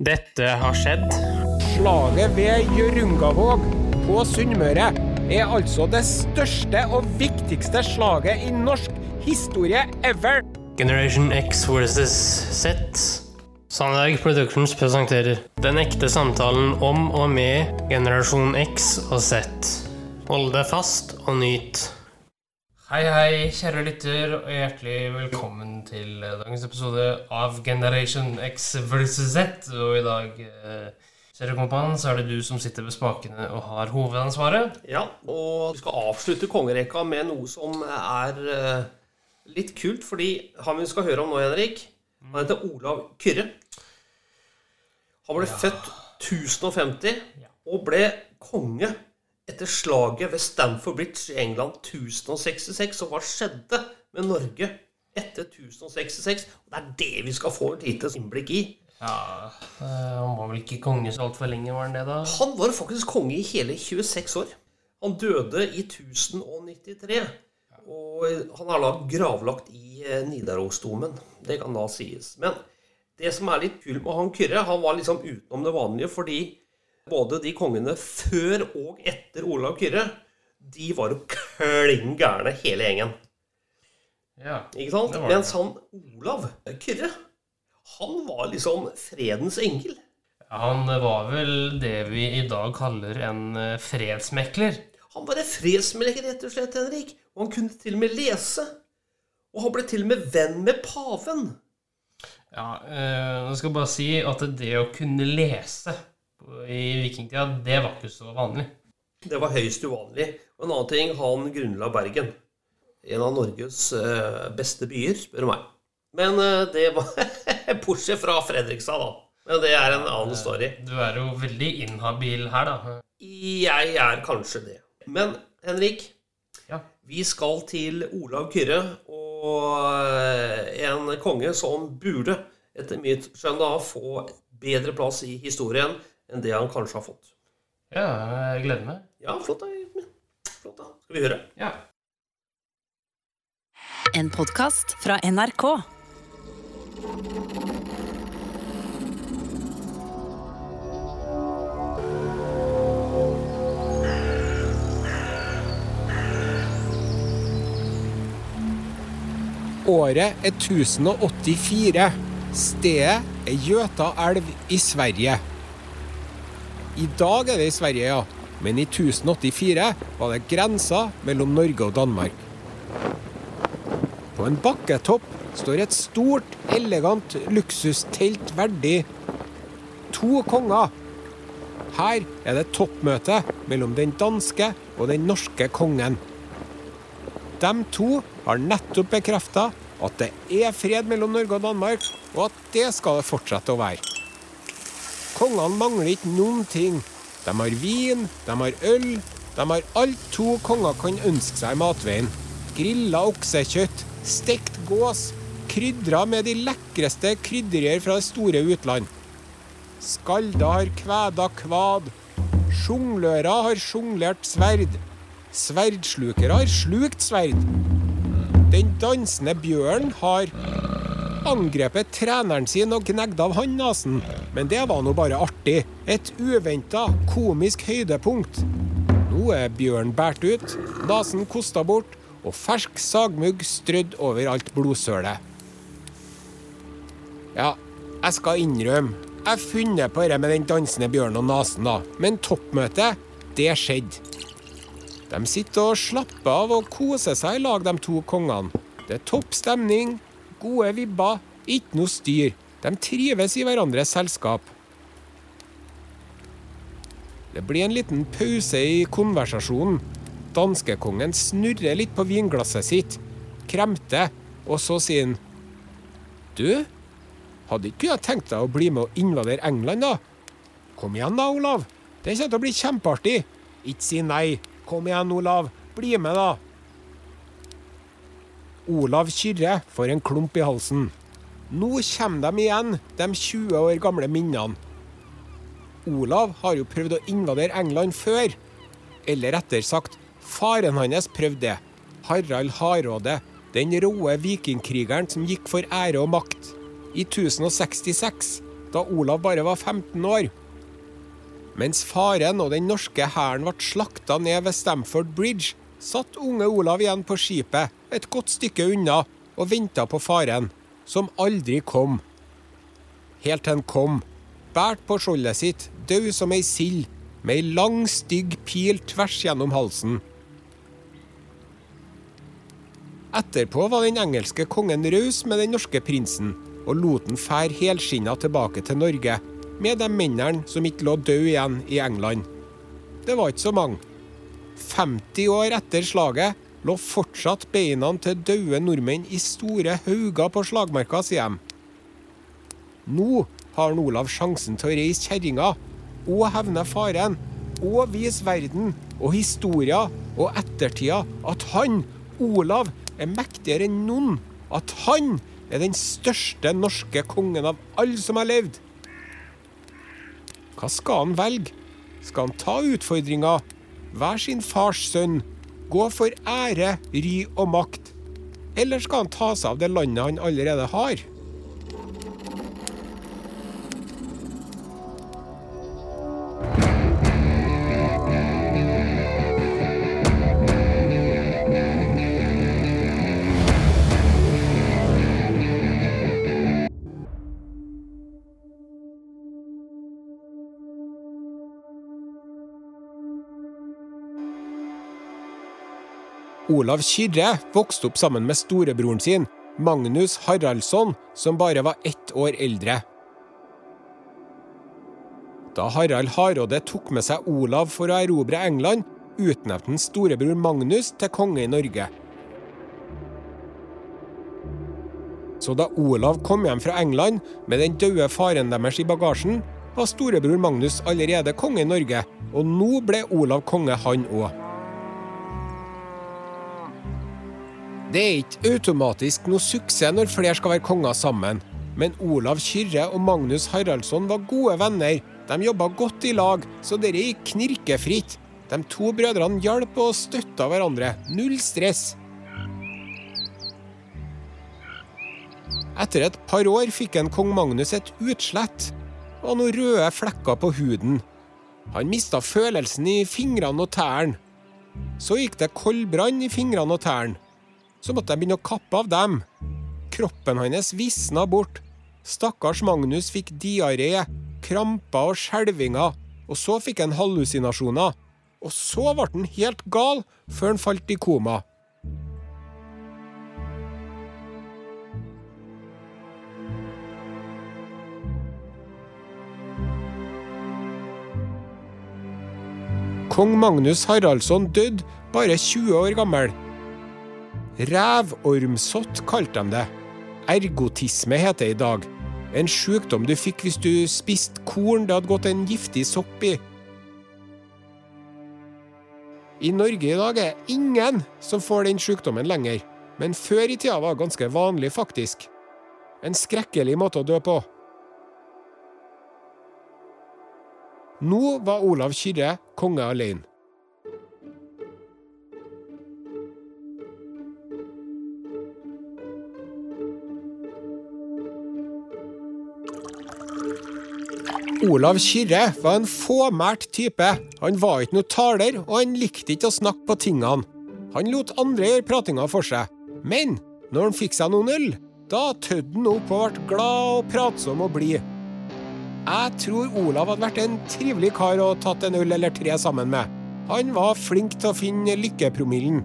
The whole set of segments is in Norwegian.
Dette har skjedd. Slaget ved Hjørungavåg på Sunnmøre er altså det største og viktigste slaget i norsk historie ever. Generation X versus Z. Sandberg Productions presenterer Den ekte samtalen om og med generasjon X og Z. Hold deg fast og nyt. Hei, hei, kjære lytter, og hjertelig velkommen til dagens episode av Generation X versus Z. Og i dag, eh, kjære kompan, så er det du som sitter ved spakene og har hovedansvaret. Ja, og vi skal avslutte kongerekka med noe som er eh, litt kult, fordi han vi skal høre om nå, Henrik, han heter Olav Kyrre. Han ble født 1050 og ble konge etter slaget ved Stamford Bridge i England 1066. Og hva skjedde med Norge etter 1066? Og det er det vi skal få et lite innblikk i. Ja, eh, Han var vel ikke konge så altfor lenge, var han det, da? Han var faktisk konge i hele 26 år. Han døde i 1093. Og han er da gravlagt i eh, Nidarosdomen. Det kan da sies. Men det som er litt kult med han Kyrre, han var liksom utenom det vanlige fordi både de kongene før og etter Olav Kyrre, de var jo klin gærne, hele gjengen. Ja. Ikke sant? Det det. Mens han Olav Kyrre, han var liksom fredens engel. Han var vel det vi i dag kaller en eh, fredsmekler. Han var en fredsmekler, rett og slett, Henrik. Og han kunne til og med lese. Og han ble til og med venn med paven. Ja, eh, jeg skal bare si at det å kunne lese i vikingtida, det var ikke så vanlig. Det var høyst uvanlig. Og en annen ting, han grunnla Bergen. En av Norges eh, beste byer, spør du meg. Men eh, det var Bortsett fra Fredrikstad, da. Men det er en annen story. Du er jo veldig inhabil her, da. Jeg er kanskje det. Men Henrik, Ja. vi skal til Olav Kyrre og eh, en konge som burde, etter mitt skjønn, da, få bedre plass i historien enn det han kanskje har fått. Ja, jeg gleder meg. Ja, flott da. Flott da. Skal vi høre? Ja. En podkast fra NRK. Året er 1084. Stedet er Gjøta elv i Sverige. I dag er det i Sverige, ja. Men i 1084 var det grensa mellom Norge og Danmark. På en bakketopp står et stort, elegant luksustelt verdig to konger. Her er det toppmøte mellom den danske og den norske kongen. De to har nettopp bekrefta at det er fred mellom Norge og Danmark, og at det skal det fortsette å være. Kongene mangler ikke noen ting. De har vin, de har øl, de har alt to konger kan ønske seg i matveien. Grilla oksekjøtt, stekt gås, krydra med de lekreste krydderier fra det store utland. Skalda har kveda kvad. Sjonglører har sjonglert sverd. Sverdslukere har slukt sverd. Den dansende bjørnen har angrepet treneren sin og gnegde av håndnasen. Men det var nå bare artig. Et uventa, komisk høydepunkt. Nå er bjørnen båret ut, nesen kosta bort, og fersk sagmugg strødd over alt blodsølet. Ja, jeg skal innrømme. Jeg har funnet på det med den dansende bjørnen og nesen, da. Men toppmøtet, det skjedde. De sitter og slapper av og koser seg i lag, de to kongene. Det er topp stemning, gode vibber, ikke noe styr. De trives i hverandres selskap. Det blir en liten pause i konversasjonen. Danskekongen snurrer litt på vinglasset sitt, kremter, og så sier han Du, hadde ikke du tenkt deg å bli med og invadere England, da? Kom igjen da, Olav. Det kommer til å bli kjempeartig. Ikke si nei. Kom igjen, Olav. Bli med, da. Olav Kyrre får en klump i halsen. Nå kommer de igjen, de 20 år gamle minnene. Olav har jo prøvd å invadere England før. Eller rettere sagt, faren hans prøvde det. Harald Hardråde, den råe vikingkrigeren som gikk for ære og makt. I 1066. da Olav bare var 15 år. Mens faren og den norske hæren ble slakta ned ved Stamford Bridge, satt unge Olav igjen på skipet et godt stykke unna og venta på faren, som aldri kom. Helt til han kom, båret på skjoldet sitt, død som ei sild, med ei lang, stygg pil tvers gjennom halsen. Etterpå var den engelske kongen raus med den norske prinsen, og lot den fære helskinna tilbake til Norge, med de mennene som ikke lå døde igjen i England. Det var ikke så mange. 50 år etter slaget lå fortsatt beina til døde nordmenn i store hauger på slagmarka, sier de. Nå har Olav sjansen til å reise kjerringa og hevne faren og vise verden og historia og ettertida at han, Olav, er mektigere enn noen. At han er den største norske kongen av alle som har levd. Hva skal han velge? Skal han ta utfordringa, være sin fars sønn, gå for ære, ry og makt? Eller skal han ta seg av det landet han allerede har? Olav Kyrre vokste opp sammen med storebroren sin, Magnus Haraldsson, som bare var ett år eldre. Da Harald Hardråde tok med seg Olav for å erobre England, utnevnte han storebror Magnus til konge i Norge. Så da Olav kom hjem fra England med den døde faren deres i bagasjen, var storebror Magnus allerede konge i Norge, og nå ble Olav konge, han òg. Det er ikke automatisk noe suksess når flere skal være konger sammen. Men Olav Kyrre og Magnus Haraldsson var gode venner. De jobba godt i lag, så dette gikk knirkefritt. De to brødrene hjalp og støtta hverandre. Null stress. Etter et par år fikk en kong Magnus et utslett og noen røde flekker på huden. Han mista følelsen i fingrene og tærne. Så gikk det koldbrann i fingrene og tærne. Så måtte jeg begynne å kappe av dem. Kroppen hans visna bort. Stakkars Magnus fikk diaré, kramper og skjelvinger, og så fikk han hallusinasjoner. Og så ble han helt gal, før han falt i koma. Kong Magnus Haraldsson døde bare 20 år gammel. Rævormsott kalte de det. Ergotisme heter det i dag. En sykdom du fikk hvis du spiste korn det hadde gått en giftig sopp i. I Norge i dag er ingen som får den sykdommen lenger, men før i tida var det ganske vanlig, faktisk. En skrekkelig måte å dø på. Nå var Olav Kyrre konge alene. Olav Kyrre var en fåmælt type. Han var ikke noe taler, og han likte ikke å snakke på tingene. Han lot andre gjøre pratinga for seg. Men når han fikk seg noen øl, da tødde han opp og ble glad og pratsom og blid. Jeg tror Olav hadde vært en trivelig kar å tatt en øl eller tre sammen med. Han var flink til å finne lykkepromillen.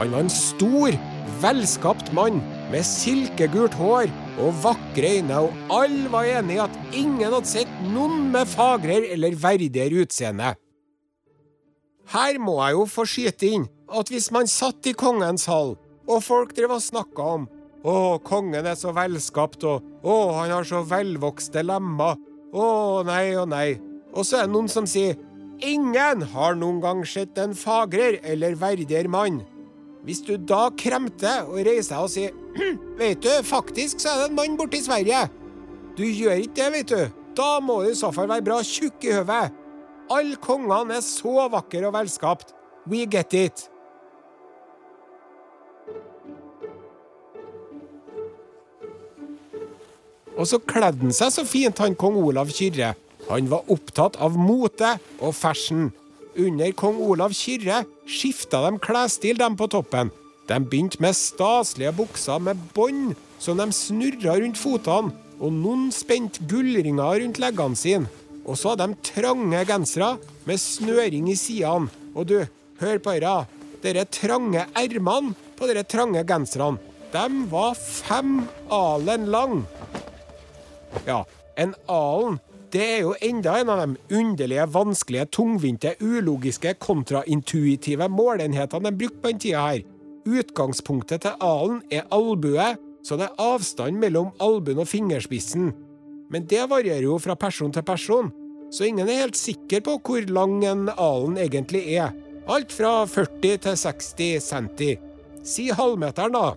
Han var en stor, velskapt mann med silkegult hår og vakre øyne, og alle var enige i at ingen hadde sett noen med fagrere eller verdigere utseende. Her må jeg jo få skyte inn at hvis man satt i kongens hall, og folk drev og snakka om å, kongen er så velskapt, og å, han har så velvokste lemmer, å nei og nei, og så er det noen som sier ingen har noen gang sett en fagrere eller verdigere mann. Hvis du da kremter og reiser deg og sier Vet du, faktisk så er det en mann borte i Sverige. Du gjør ikke det, vet du. Da må du i så fall være bra tjukk i hodet. Alle kongene er så vakre og velskapt. We get it. Og så kledde han seg så fint, han kong Olav Kyrre. Han var opptatt av mote og fashion. Under kong Olav Kyrre skifta de klesstil, dem på toppen. De begynte med staselige bukser med bånd som de snurra rundt fotene, og noen spente gullringer rundt leggene sine. Og så hadde de trange gensere med snøring i sidene. Og du, hør på dette. Dere trange ermene på dere trange genserne, de var fem alen lang. Ja, en alen det er jo enda en av de underlige, vanskelige, tungvinte, ulogiske, kontraintuitive målenhetene de brukte på den tida her. Utgangspunktet til alen er albue, så det er avstand mellom albuen og fingerspissen. Men det varierer jo fra person til person, så ingen er helt sikker på hvor lang en alen egentlig er. Alt fra 40 til 60 centi. Si halvmeteren, da.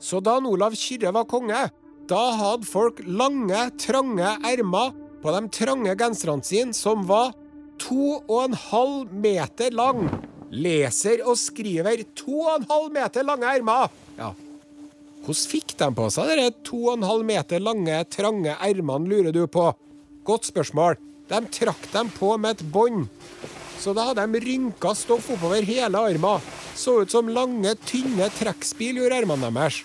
Så da Olav Kyrre var konge, da hadde folk lange, trange ermer på de trange genserne sine, som var to og en halv meter lang. Leser og skriver to og en halv meter lange ermer. Ja. Hvordan fikk de på seg de to og en halv meter lange, trange ermene, lurer du på? Godt spørsmål. De trakk dem på med et bånd. Så da hadde de rynka stoff oppover hele armen. Så ut som lange, tynne trekkspill, gjorde ermene deres.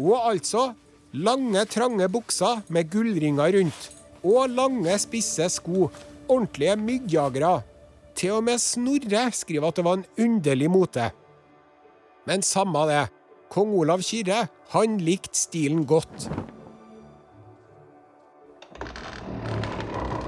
Og altså lange, trange bukser med gullringer rundt. Og lange, spisse sko. Ordentlige myggjagere. Til og med Snorre skriver at det var en underlig mote. Men samme det. Kong Olav Kyrre, han likte stilen godt.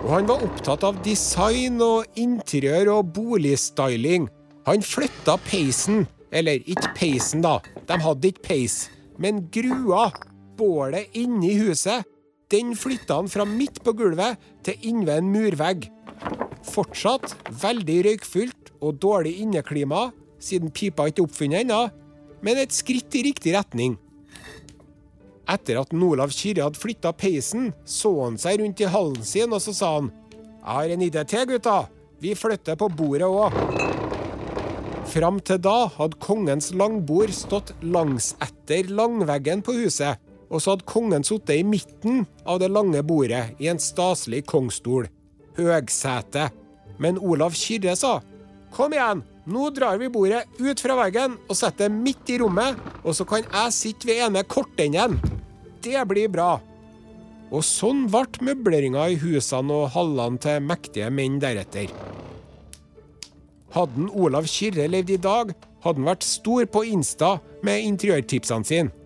Og han var opptatt av design og interiør og boligstyling. Han flytta peisen, eller ikke peisen, da, de hadde ikke peis, men grua, bålet inni huset, den flytta han fra midt på gulvet til innved en murvegg. Fortsatt veldig røykfylt og dårlig inneklima, siden pipa ikke er oppfunnet ennå, men et skritt i riktig retning. Etter at Olav Kyrre hadde flytta peisen, så han seg rundt i hallen sin, og så sa han Jeg har en idé til, gutta. Vi flytter på bordet òg. Fram til da hadde kongens langbord stått langsetter langveggen på huset, og så hadde kongen sittet i midten av det lange bordet i en staselig kongstol. Høgsete. Men Olav Kyrre sa Kom igjen, nå drar vi bordet ut fra veggen og setter det midt i rommet, og så kan jeg sitte ved ene kortenden. Det blir bra. Og sånn ble møbleringa i husene og hallene til mektige menn deretter. Hadde Olav Kyrre levd i dag, hadde han vært stor på Insta med interiørtipsene sine.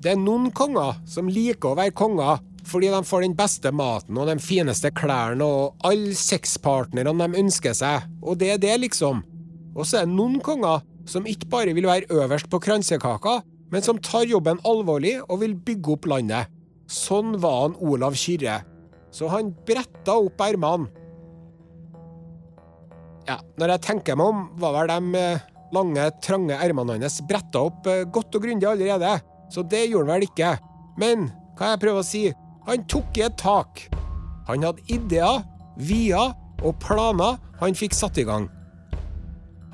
Det er noen konger som liker å være konger fordi de får den beste maten og de fineste klærne og alle sexpartnerne de ønsker seg, og det er det, liksom. Og så er det noen konger som ikke bare vil være øverst på kransekaka, men som tar jobben alvorlig og vil bygge opp landet. Sånn var han Olav Kyrre. Så han bretta opp ermene. Ja, når jeg tenker meg om, var vel de eh, lange, trange ermene hans bretta opp eh, godt og grundig allerede så det gjorde han vel ikke. Men hva jeg prøver å si, han tok i et tak. Han hadde ideer, vier og planer han fikk satt i gang.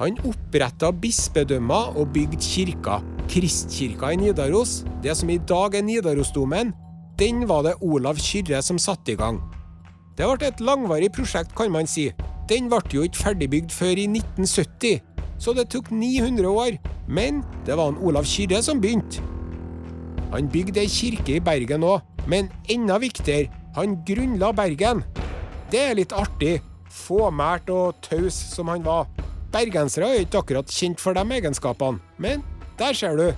Han oppretta bispedømmer og bygde kirker. Kristkirka i Nidaros, det som i dag er Nidarosdomen, den var det Olav Kyrre som satte i gang. Det ble et langvarig prosjekt, kan man si. Den ble jo ikke ferdigbygd før i 1970, så det tok 900 år. Men det var en Olav Kyrre som begynte. Han bygde ei kirke i Bergen òg, men enda viktigere, han grunnla Bergen. Det er litt artig, fåmælt og taus som han var. Bergensere er ikke akkurat kjent for de egenskapene, men der ser du.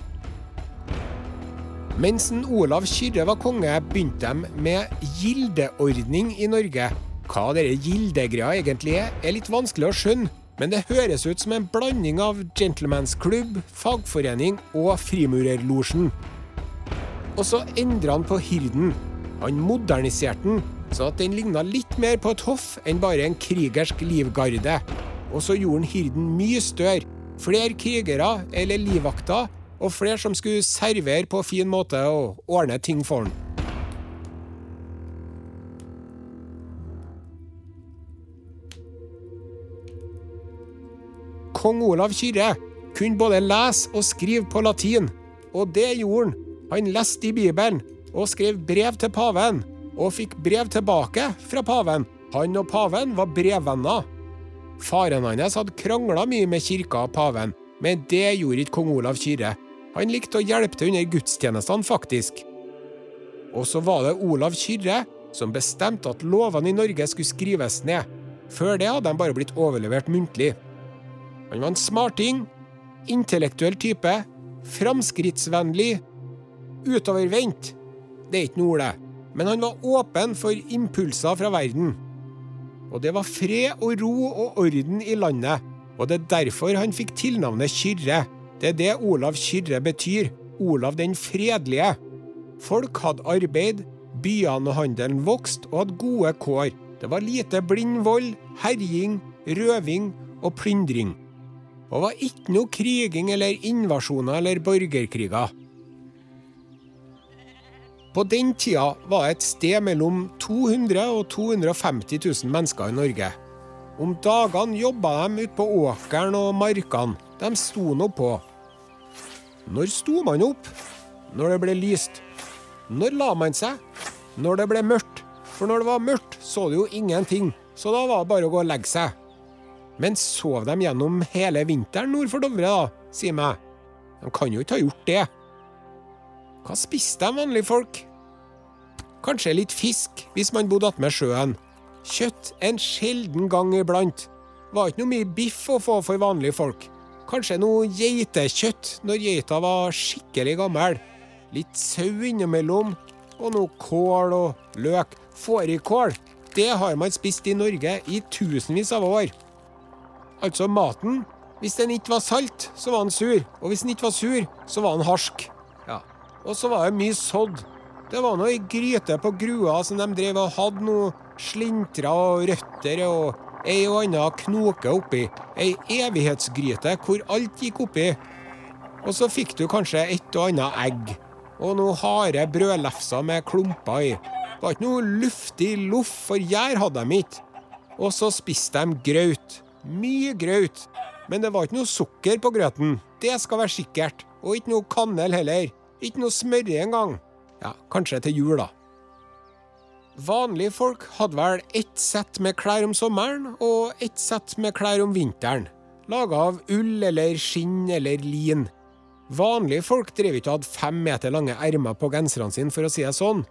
Mens Olav Kyrre var konge, begynte de med gildeordning i Norge. Hva denne gildegreia egentlig er, er litt vanskelig å skjønne, men det høres ut som en blanding av gentlemansklubb, fagforening og Frimurerlosjen. Og så endra han på hirden. Han moderniserte den, så at den ligna litt mer på et hoff enn bare en krigersk livgarde. Og så gjorde han hirden mye større. Flere krigere eller livvakter, og flere som skulle servere på fin måte og ordne ting for han. kong Olav Kyrre kunne både lese og skrive på latin, og det gjorde han. Han leste i Bibelen og skrev brev til paven, og fikk brev tilbake fra paven. Han og paven var brevvenner. Faren hans hadde krangla mye med kirka og paven, men det gjorde ikke kong Olav Kyrre. Han likte å hjelpe til under gudstjenestene, faktisk. Og så var det Olav Kyrre som bestemte at lovene i Norge skulle skrives ned. Før det hadde de bare blitt overlevert muntlig. Han var en smarting, intellektuell type, framskrittsvennlig, utovervendt. Det er ikke noe det, men han var åpen for impulser fra verden. Og det var fred og ro og orden i landet, og det er derfor han fikk tilnavnet Kyrre. Det er det Olav Kyrre betyr. Olav den fredelige. Folk hadde arbeid, byene og handelen vokste og hadde gode kår. Det var lite blind vold, herjing, røving og plyndring. Og var ikke noe kriging eller invasjoner eller borgerkriger. På den tida var det et sted mellom 200 og 250 000 mennesker i Norge. Om dagene jobba de ute på åkeren og markene. De sto nå på. Når sto man opp? Når det ble lyst. Når la man seg? Når det ble mørkt. For når det var mørkt, så du jo ingenting, så da var det bare å gå og legge seg. Men sov de gjennom hele vinteren nord for Dovre, da, sier meg? De kan jo ikke ha gjort det. Hva spiste de vanlige folk? Kanskje litt fisk, hvis man bodde attmed sjøen. Kjøtt en sjelden gang iblant. Var ikke noe mye biff å få for vanlige folk. Kanskje noe geitekjøtt når geita var skikkelig gammel. Litt sau innimellom, og noe kål og løk. Fårikål, det har man spist i Norge i tusenvis av år. Altså maten. Hvis den ikke var salt, så var den sur. Og hvis den ikke var sur, så var den harsk. Og så var det mye sådd. Det var noe gryte på grua som de drev og hadde noe slintrer og røtter og ei og anna knoke oppi. Ei evighetsgryte hvor alt gikk oppi. Og så fikk du kanskje et og annet egg. Og noe harde brødlefser med klumper i. Det var ikke noe luftig loff, for gjær hadde de ikke. Og så spiste de grøt. Mye grøt. Men det var ikke noe sukker på grøten. Det skal være sikkert. Og ikke noe kanel heller. Ikke noe smørje engang. Ja, kanskje til jul, da. Vanlige folk hadde vel ett sett med klær om sommeren og ett sett med klær om vinteren. Laga av ull eller skinn eller lin. Vanlige folk drev ikke og hadde fem meter lange ermer på genserne sine, for å si det sånn.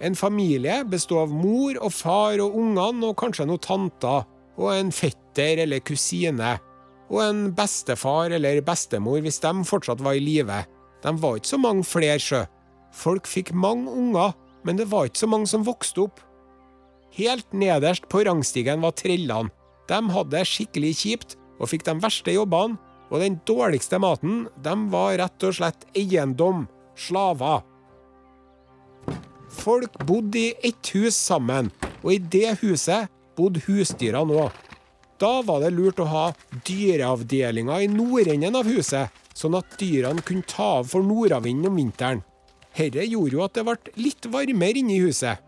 En familie bestod av mor og far og ungene og kanskje noen tanter og en fetter eller kusine. Og en bestefar eller bestemor hvis de fortsatt var i live. De var ikke så mange flere, sjø. Folk fikk mange unger, men det var ikke så mange som vokste opp. Helt nederst på rangstigen var trellene. De hadde det skikkelig kjipt og fikk de verste jobbene, og den dårligste maten, de var rett og slett eiendom, slaver. Folk bodde i ett hus sammen, og i det huset bodde husdyrene òg. Da var det lurt å ha dyreavdelinga i nordenden av huset, sånn at dyrene kunne ta av for nordavinden om vinteren. Herre gjorde jo at det ble litt varmere inne i huset.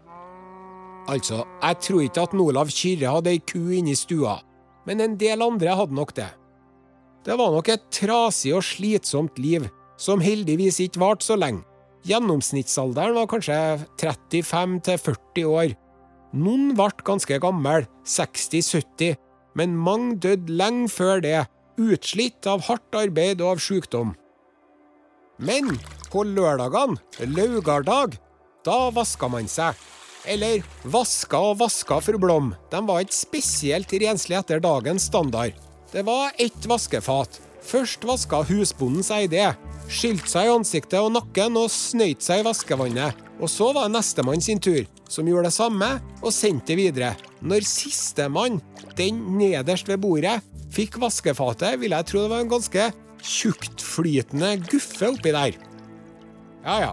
Altså, jeg tror ikke at Olav Kyrre hadde ei ku inne i stua, men en del andre hadde nok det. Det var nok et trasig og slitsomt liv, som heldigvis ikke varte så lenge. Gjennomsnittsalderen var kanskje 35 til 40 år. Noen ble ganske gamle, 60-70, men mange døde lenge før det, utslitt av hardt arbeid og av sykdom. Men på lørdagene, laugardag, da vaska man seg. Eller vaska og vaska for Blom, de var ikke spesielt renslige etter dagens standard. Det var ett vaskefat. Først vaska husbonden seg i det, skylte seg i ansiktet og nakken og snøyt seg i vaskevannet. Og så var det nestemann sin tur, som gjorde det samme og sendte det videre. Når sistemann, den nederst ved bordet, fikk vaskefatet, ville jeg tro det var en ganske tjuktflytende guffe oppi der. Ja ja,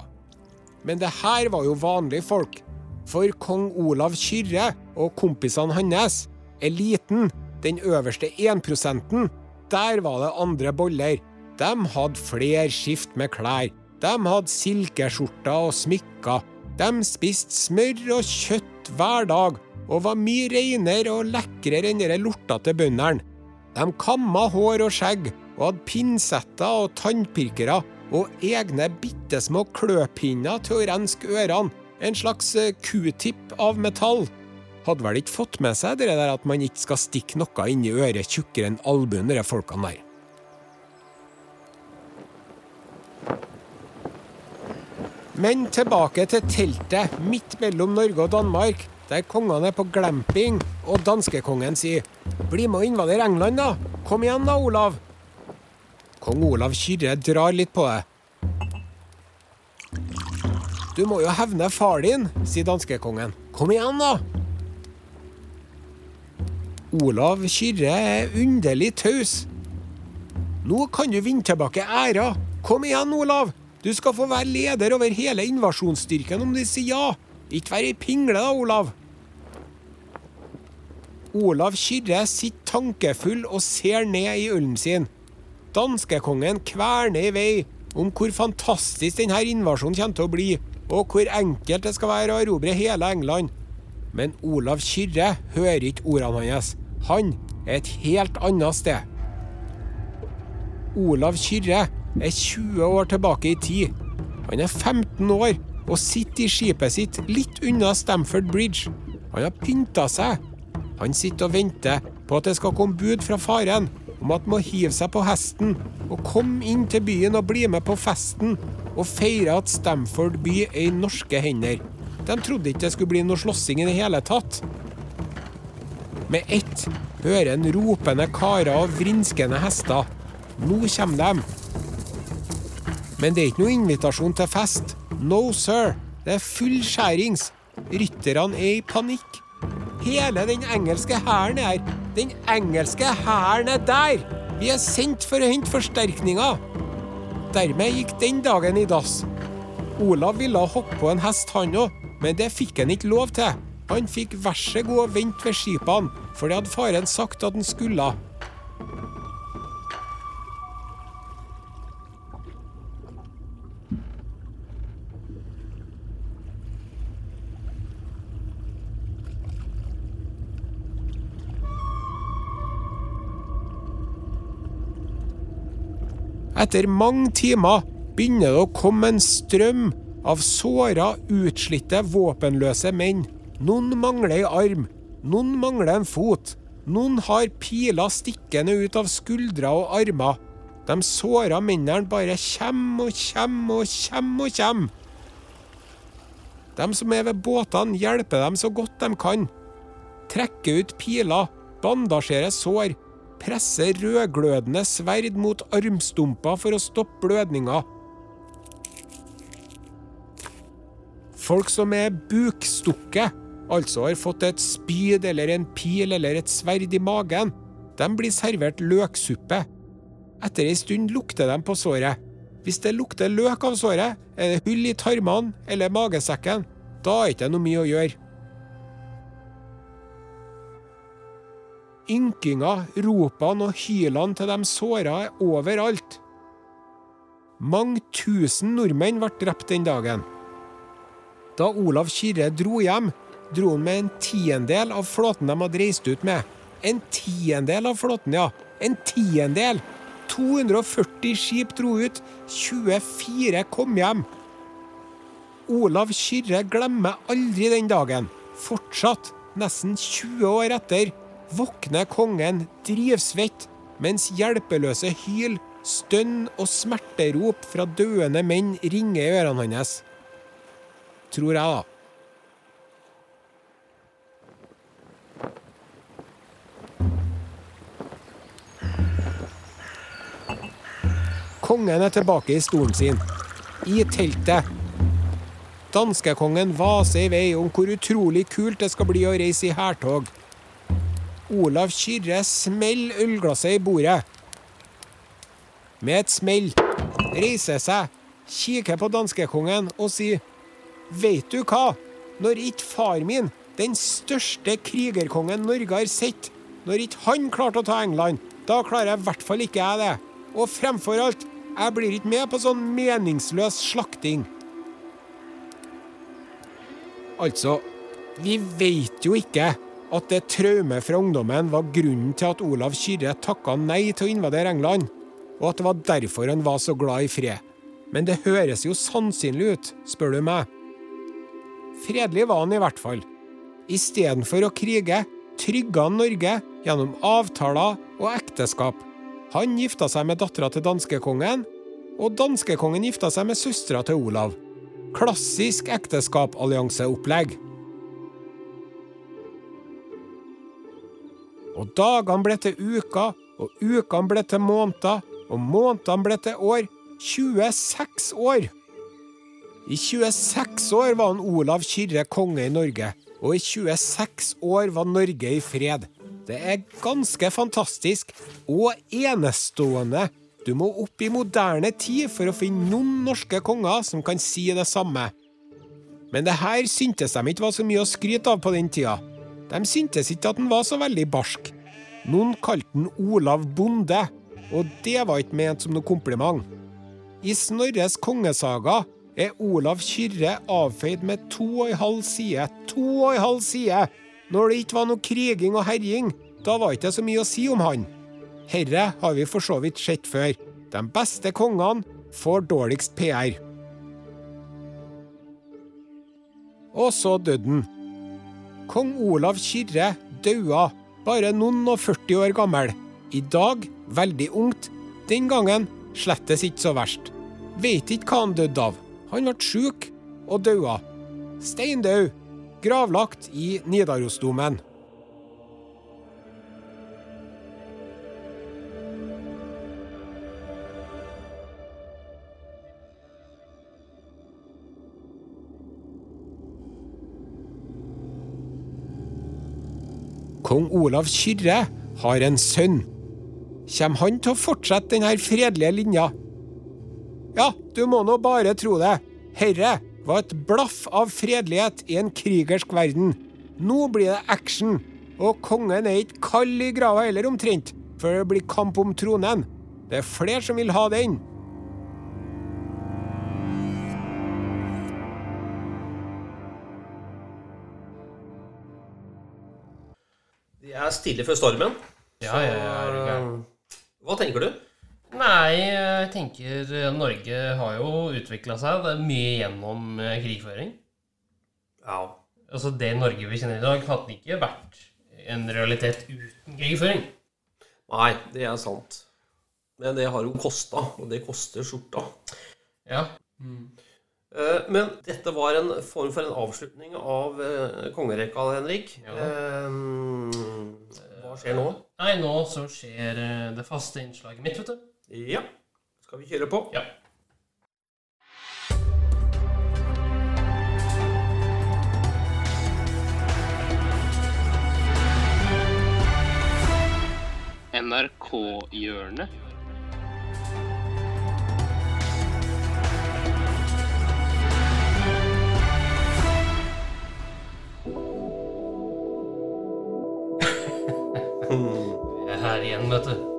men det her var jo vanlige folk. For kong Olav Kyrre og kompisene hans, eliten, den øverste 1 der var det andre boller. De hadde flere skift med klær. De hadde silkeskjorter og smykker. De spiste smør og kjøtt hver dag, og var mye reinere og lekrere enn de lortete bøndene. De kamma hår og skjegg, og hadde pinsetter og tannpirkere og egne bitte små kløpinner til å renske ørene, en slags eh, q-tip av metall. Hadde vel ikke fått med seg det der at man ikke skal stikke noe inni øret tjukkere enn albuen, de folkene der. Men tilbake til teltet midt mellom Norge og Danmark, der kongene er på glamping, og danskekongen sier 'Bli med og invadere England, da! Kom igjen da, Olav!' Kong Olav Kyrre drar litt på det. 'Du må jo hevne far din', sier danskekongen. 'Kom igjen, da!' Olav Kyrre er underlig taus. 'Nå kan du vinne tilbake æra. Kom igjen, Olav! Du skal få være leder over hele invasjonsstyrken om du sier ja. Ikke vær ei pingle da, Olav. Olav Kyrre sitter tankefull og ser ned i ølen sin. Danskekongen kverner i vei om hvor fantastisk denne invasjonen kommer til å bli, og hvor enkelt det skal være å erobre hele England. Men Olav Kyrre hører ikke ordene hans. Han er et helt annet sted. Olav Kyrre er 20 år tilbake i tid. Han er 15 år og sitter i skipet sitt litt unna Stamford Bridge. Han har pynta seg. Han sitter og venter på at det skal komme bud fra faren om at han må hive seg på hesten og komme inn til byen og bli med på festen og feire at Stamford by er i norske hender. De trodde ikke det skulle bli noe slåssing i det hele tatt. Med ett hører en ropende karer og vrinskende hester. Nå kommer de. Men det er ikke noe invitasjon til fest. No, sir. Det er full skjærings. Rytterne er i panikk. Hele den engelske hæren er her. Den engelske hæren er der! Vi er sendt for å hente forsterkninger. Dermed gikk den dagen i dass. Olav ville hoppe på en hest, han òg, men det fikk han ikke lov til. Han fikk vær så god å vente ved skipene, for det hadde faren sagt at han skulle. Etter mange timer begynner det å komme en strøm av såra, utslitte, våpenløse menn. Noen mangler ei arm, noen mangler en fot. Noen har piler stikkende ut av skuldre og armer. De såra mennene bare kjem og kjem og kjem og kjem. De som er ved båtene, hjelper dem så godt de kan. Trekker ut piler, bandasjerer sår, presser rødglødende sverd mot armstumper for å stoppe blødninga. Folk som er bukstukket, altså har fått et spyd eller en pil eller et sverd i magen, de blir servert løksuppe. Etter ei stund lukter de på såret. Hvis det lukter løk av såret, er det hull i tarmene eller magesekken. Da er det ikke noe mye å gjøre. Ynkinga, ropene og hylene til de såra er overalt. Mange tusen nordmenn ble drept den dagen. Da Olav Kirre dro hjem, dro han med en tiendedel av flåten de hadde reist ut med. En tiendedel av flåten, ja. En tiendedel! 240 skip dro ut, 24 kom hjem. Olav Kyrre glemmer aldri den dagen. Fortsatt, nesten 20 år etter, våkner kongen drivsvett mens hjelpeløse hyl, stønn og smerterop fra døende menn ringer i ørene hans. Tror jeg, da. Kongen er tilbake i stolen sin. I teltet. Danskekongen vaser i vei om hvor utrolig kult det skal bli å reise i hærtog. Olav Kyrre smeller ølglasset i bordet. Med et smell reiser seg, kikker på danskekongen og sier Veit du hva? Når ikke far min, den største krigerkongen Norge har sett, når ikke han klarte å ta England, da klarer i hvert fall ikke jeg det. Og fremfor alt, jeg blir ikke med på sånn meningsløs slakting. Altså, vi veit jo ikke at det traumet fra ungdommen var grunnen til at Olav Kyrre takka nei til å invadere England, og at det var derfor han var så glad i fred. Men det høres jo sannsynlig ut, spør du meg. Fredelig var han i hvert fall. Istedenfor å krige trygga han Norge gjennom avtaler og ekteskap. Han gifta seg med dattera til danskekongen, og danskekongen gifta seg med søstera til Olav. Klassisk ekteskapallianseopplegg. Og dagene ble til uker, og ukene ble til måneder, og månedene ble til år. 26 år! I 26 år var han Olav Kyrre konge i Norge, og i 26 år var Norge i fred. Det er ganske fantastisk og enestående. Du må opp i moderne tid for å finne noen norske konger som kan si det samme. Men det her syntes de ikke var så mye å skryte av på den tida. De syntes ikke at han var så veldig barsk. Noen kalte han Olav Bonde, og det var ikke ment som noe kompliment. I Snorres kongesaga er Olav Kyrre avfeid med to og en halv side. To og en halv side! Når det ikke var noe kriging og herjing, da var ikke så mye å si om han. Herre har vi for så vidt sett før. De beste kongene får dårligst PR. Og så døde han. Kong Olav Kyrre daua, bare noen og 40 år gammel. I dag veldig ungt. Den gangen slettes ikke så verst. Veit ikke hva han døde av. Han ble sjuk og daua. Steindau. Gravlagt i Nidarosdomen. Kong Olav Kyrre har en sønn. Kommer han til å fortsette denne fredelige linja? Ja, du må nå bare tro det. Herre var et blaff av fredelighet i en krigersk verden. Nå blir det action, og kongen er ikke kald i grava heller, omtrent, før det blir kamp om tronen. Det er flere som vil ha den. De er stille før stormen. Ja, ja, ja, er det Hva tenker du? Nei, jeg tenker eh, Norge har jo utvikla seg. Det er mye gjennom eh, krigføring. Ja. Altså Det Norge vi kjenner i dag, hadde ikke vært en realitet uten krigføring. Nei, det er sant. Men det har jo kosta, og det koster skjorta. Ja. Mm. Men dette var en form for en avslutning av eh, kongerekka, Henrik. Ja. Eh, Hva skjer nå? Nei, nå så skjer eh, det faste innslaget mitt, vet du. Ja. Skal vi kjøre på? Ja. NRK-hjørnet. Vi er her igjen, vet du.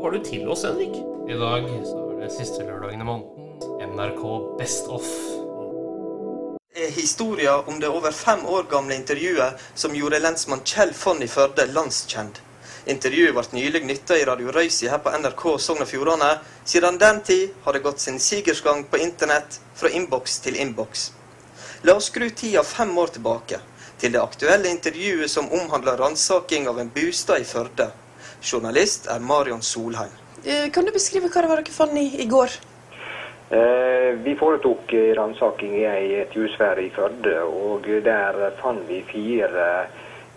Hva har du til oss, Henrik? I dag så er det siste lørdagen i måneden. NRK Best Off. er historien om det over fem år gamle intervjuet som gjorde lensmann Kjell Fonn i Førde landskjent. Intervjuet ble nylig nytta i Radio Røysi her på NRK Sogn og Fjordane. Siden den tid har det gått sin sigersgang på internett fra innboks til innboks. La oss skru tida fem år tilbake, til det aktuelle intervjuet som omhandler ransaking av en bostad i Førde. Journalist er Marion Solheim. Eh, Kan du beskrive hva det var dere fant i, i går? Eh, Vi foretok eh, ransaking i et husvære i Førde, og der fant vi fire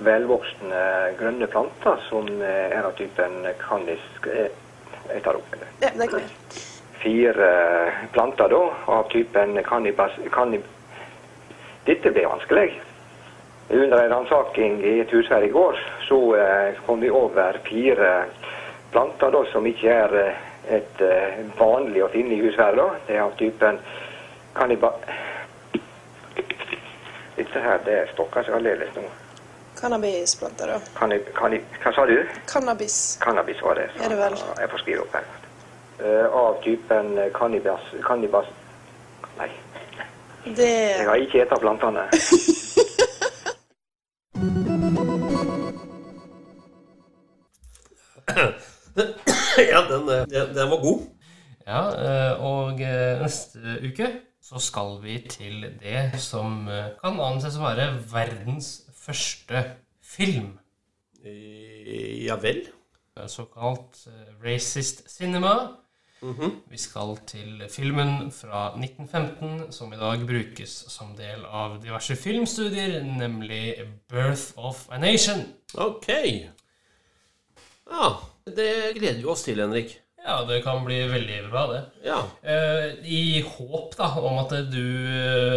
velvoksne grønne planter som eh, er av typen kannisk Jeg tar opp. det. Ja, det kan. Fire planter da, av typen kannibas... Kannib... Dette ble vanskelig. Under en ransaking i et hus her i går, så eh, kom vi over fire planter da, som ikke er eh, et eh, vanlig å finne i hus her. da. Det er av typen kanniba... Dette her, det stokker seg aldeles nå. Cannabisplanter, da. Kannib... Kannib... Hva sa du? Cannabis. Cannabis var det. Er det vel? Jeg får skrive opp her. Uh, av typen kannibas... Kannibas... Nei, Det jeg har ikke spist plantene. den, var god. Ja, eh, og eh, neste uke så skal vi til det som eh, kan anses å være verdens første film. Ja vel. Såkalt racist cinema. Vi skal til filmen fra 1915 som i dag brukes som del av diverse filmstudier, nemlig 'Birth of a Nation'. Ok. Ja, det gleder vi oss til, Henrik. Ja, det kan bli veldig bra, det. Ja. Uh, I håp da, om at du,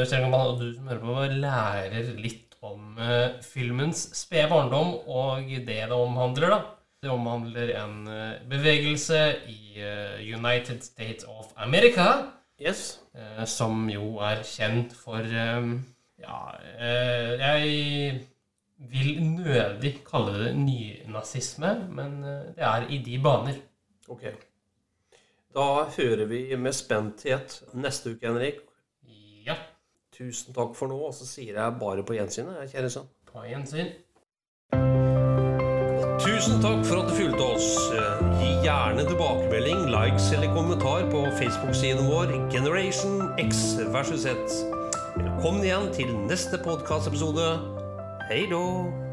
Kjell Gamal, og du som hører på, lærer litt om uh, filmens spede barndom og det det omhandler. da. Det omhandler en uh, bevegelse i United States of America, Yes. som jo er kjent for Ja, jeg vil nødig kalle det nynazisme, men det er i de baner. Ok. Da hører vi med spenthet neste uke, Henrik. Ja, Tusen takk for nå, og så sier jeg bare på gjensyn, kjære sønn. på gjensyn. Tusen takk for at du fulgte oss. Gi gjerne tilbakemelding, likes eller kommentar på Facebook-siden vår Generation X versus Z. Velkommen igjen til neste podkastepisode. Hei då!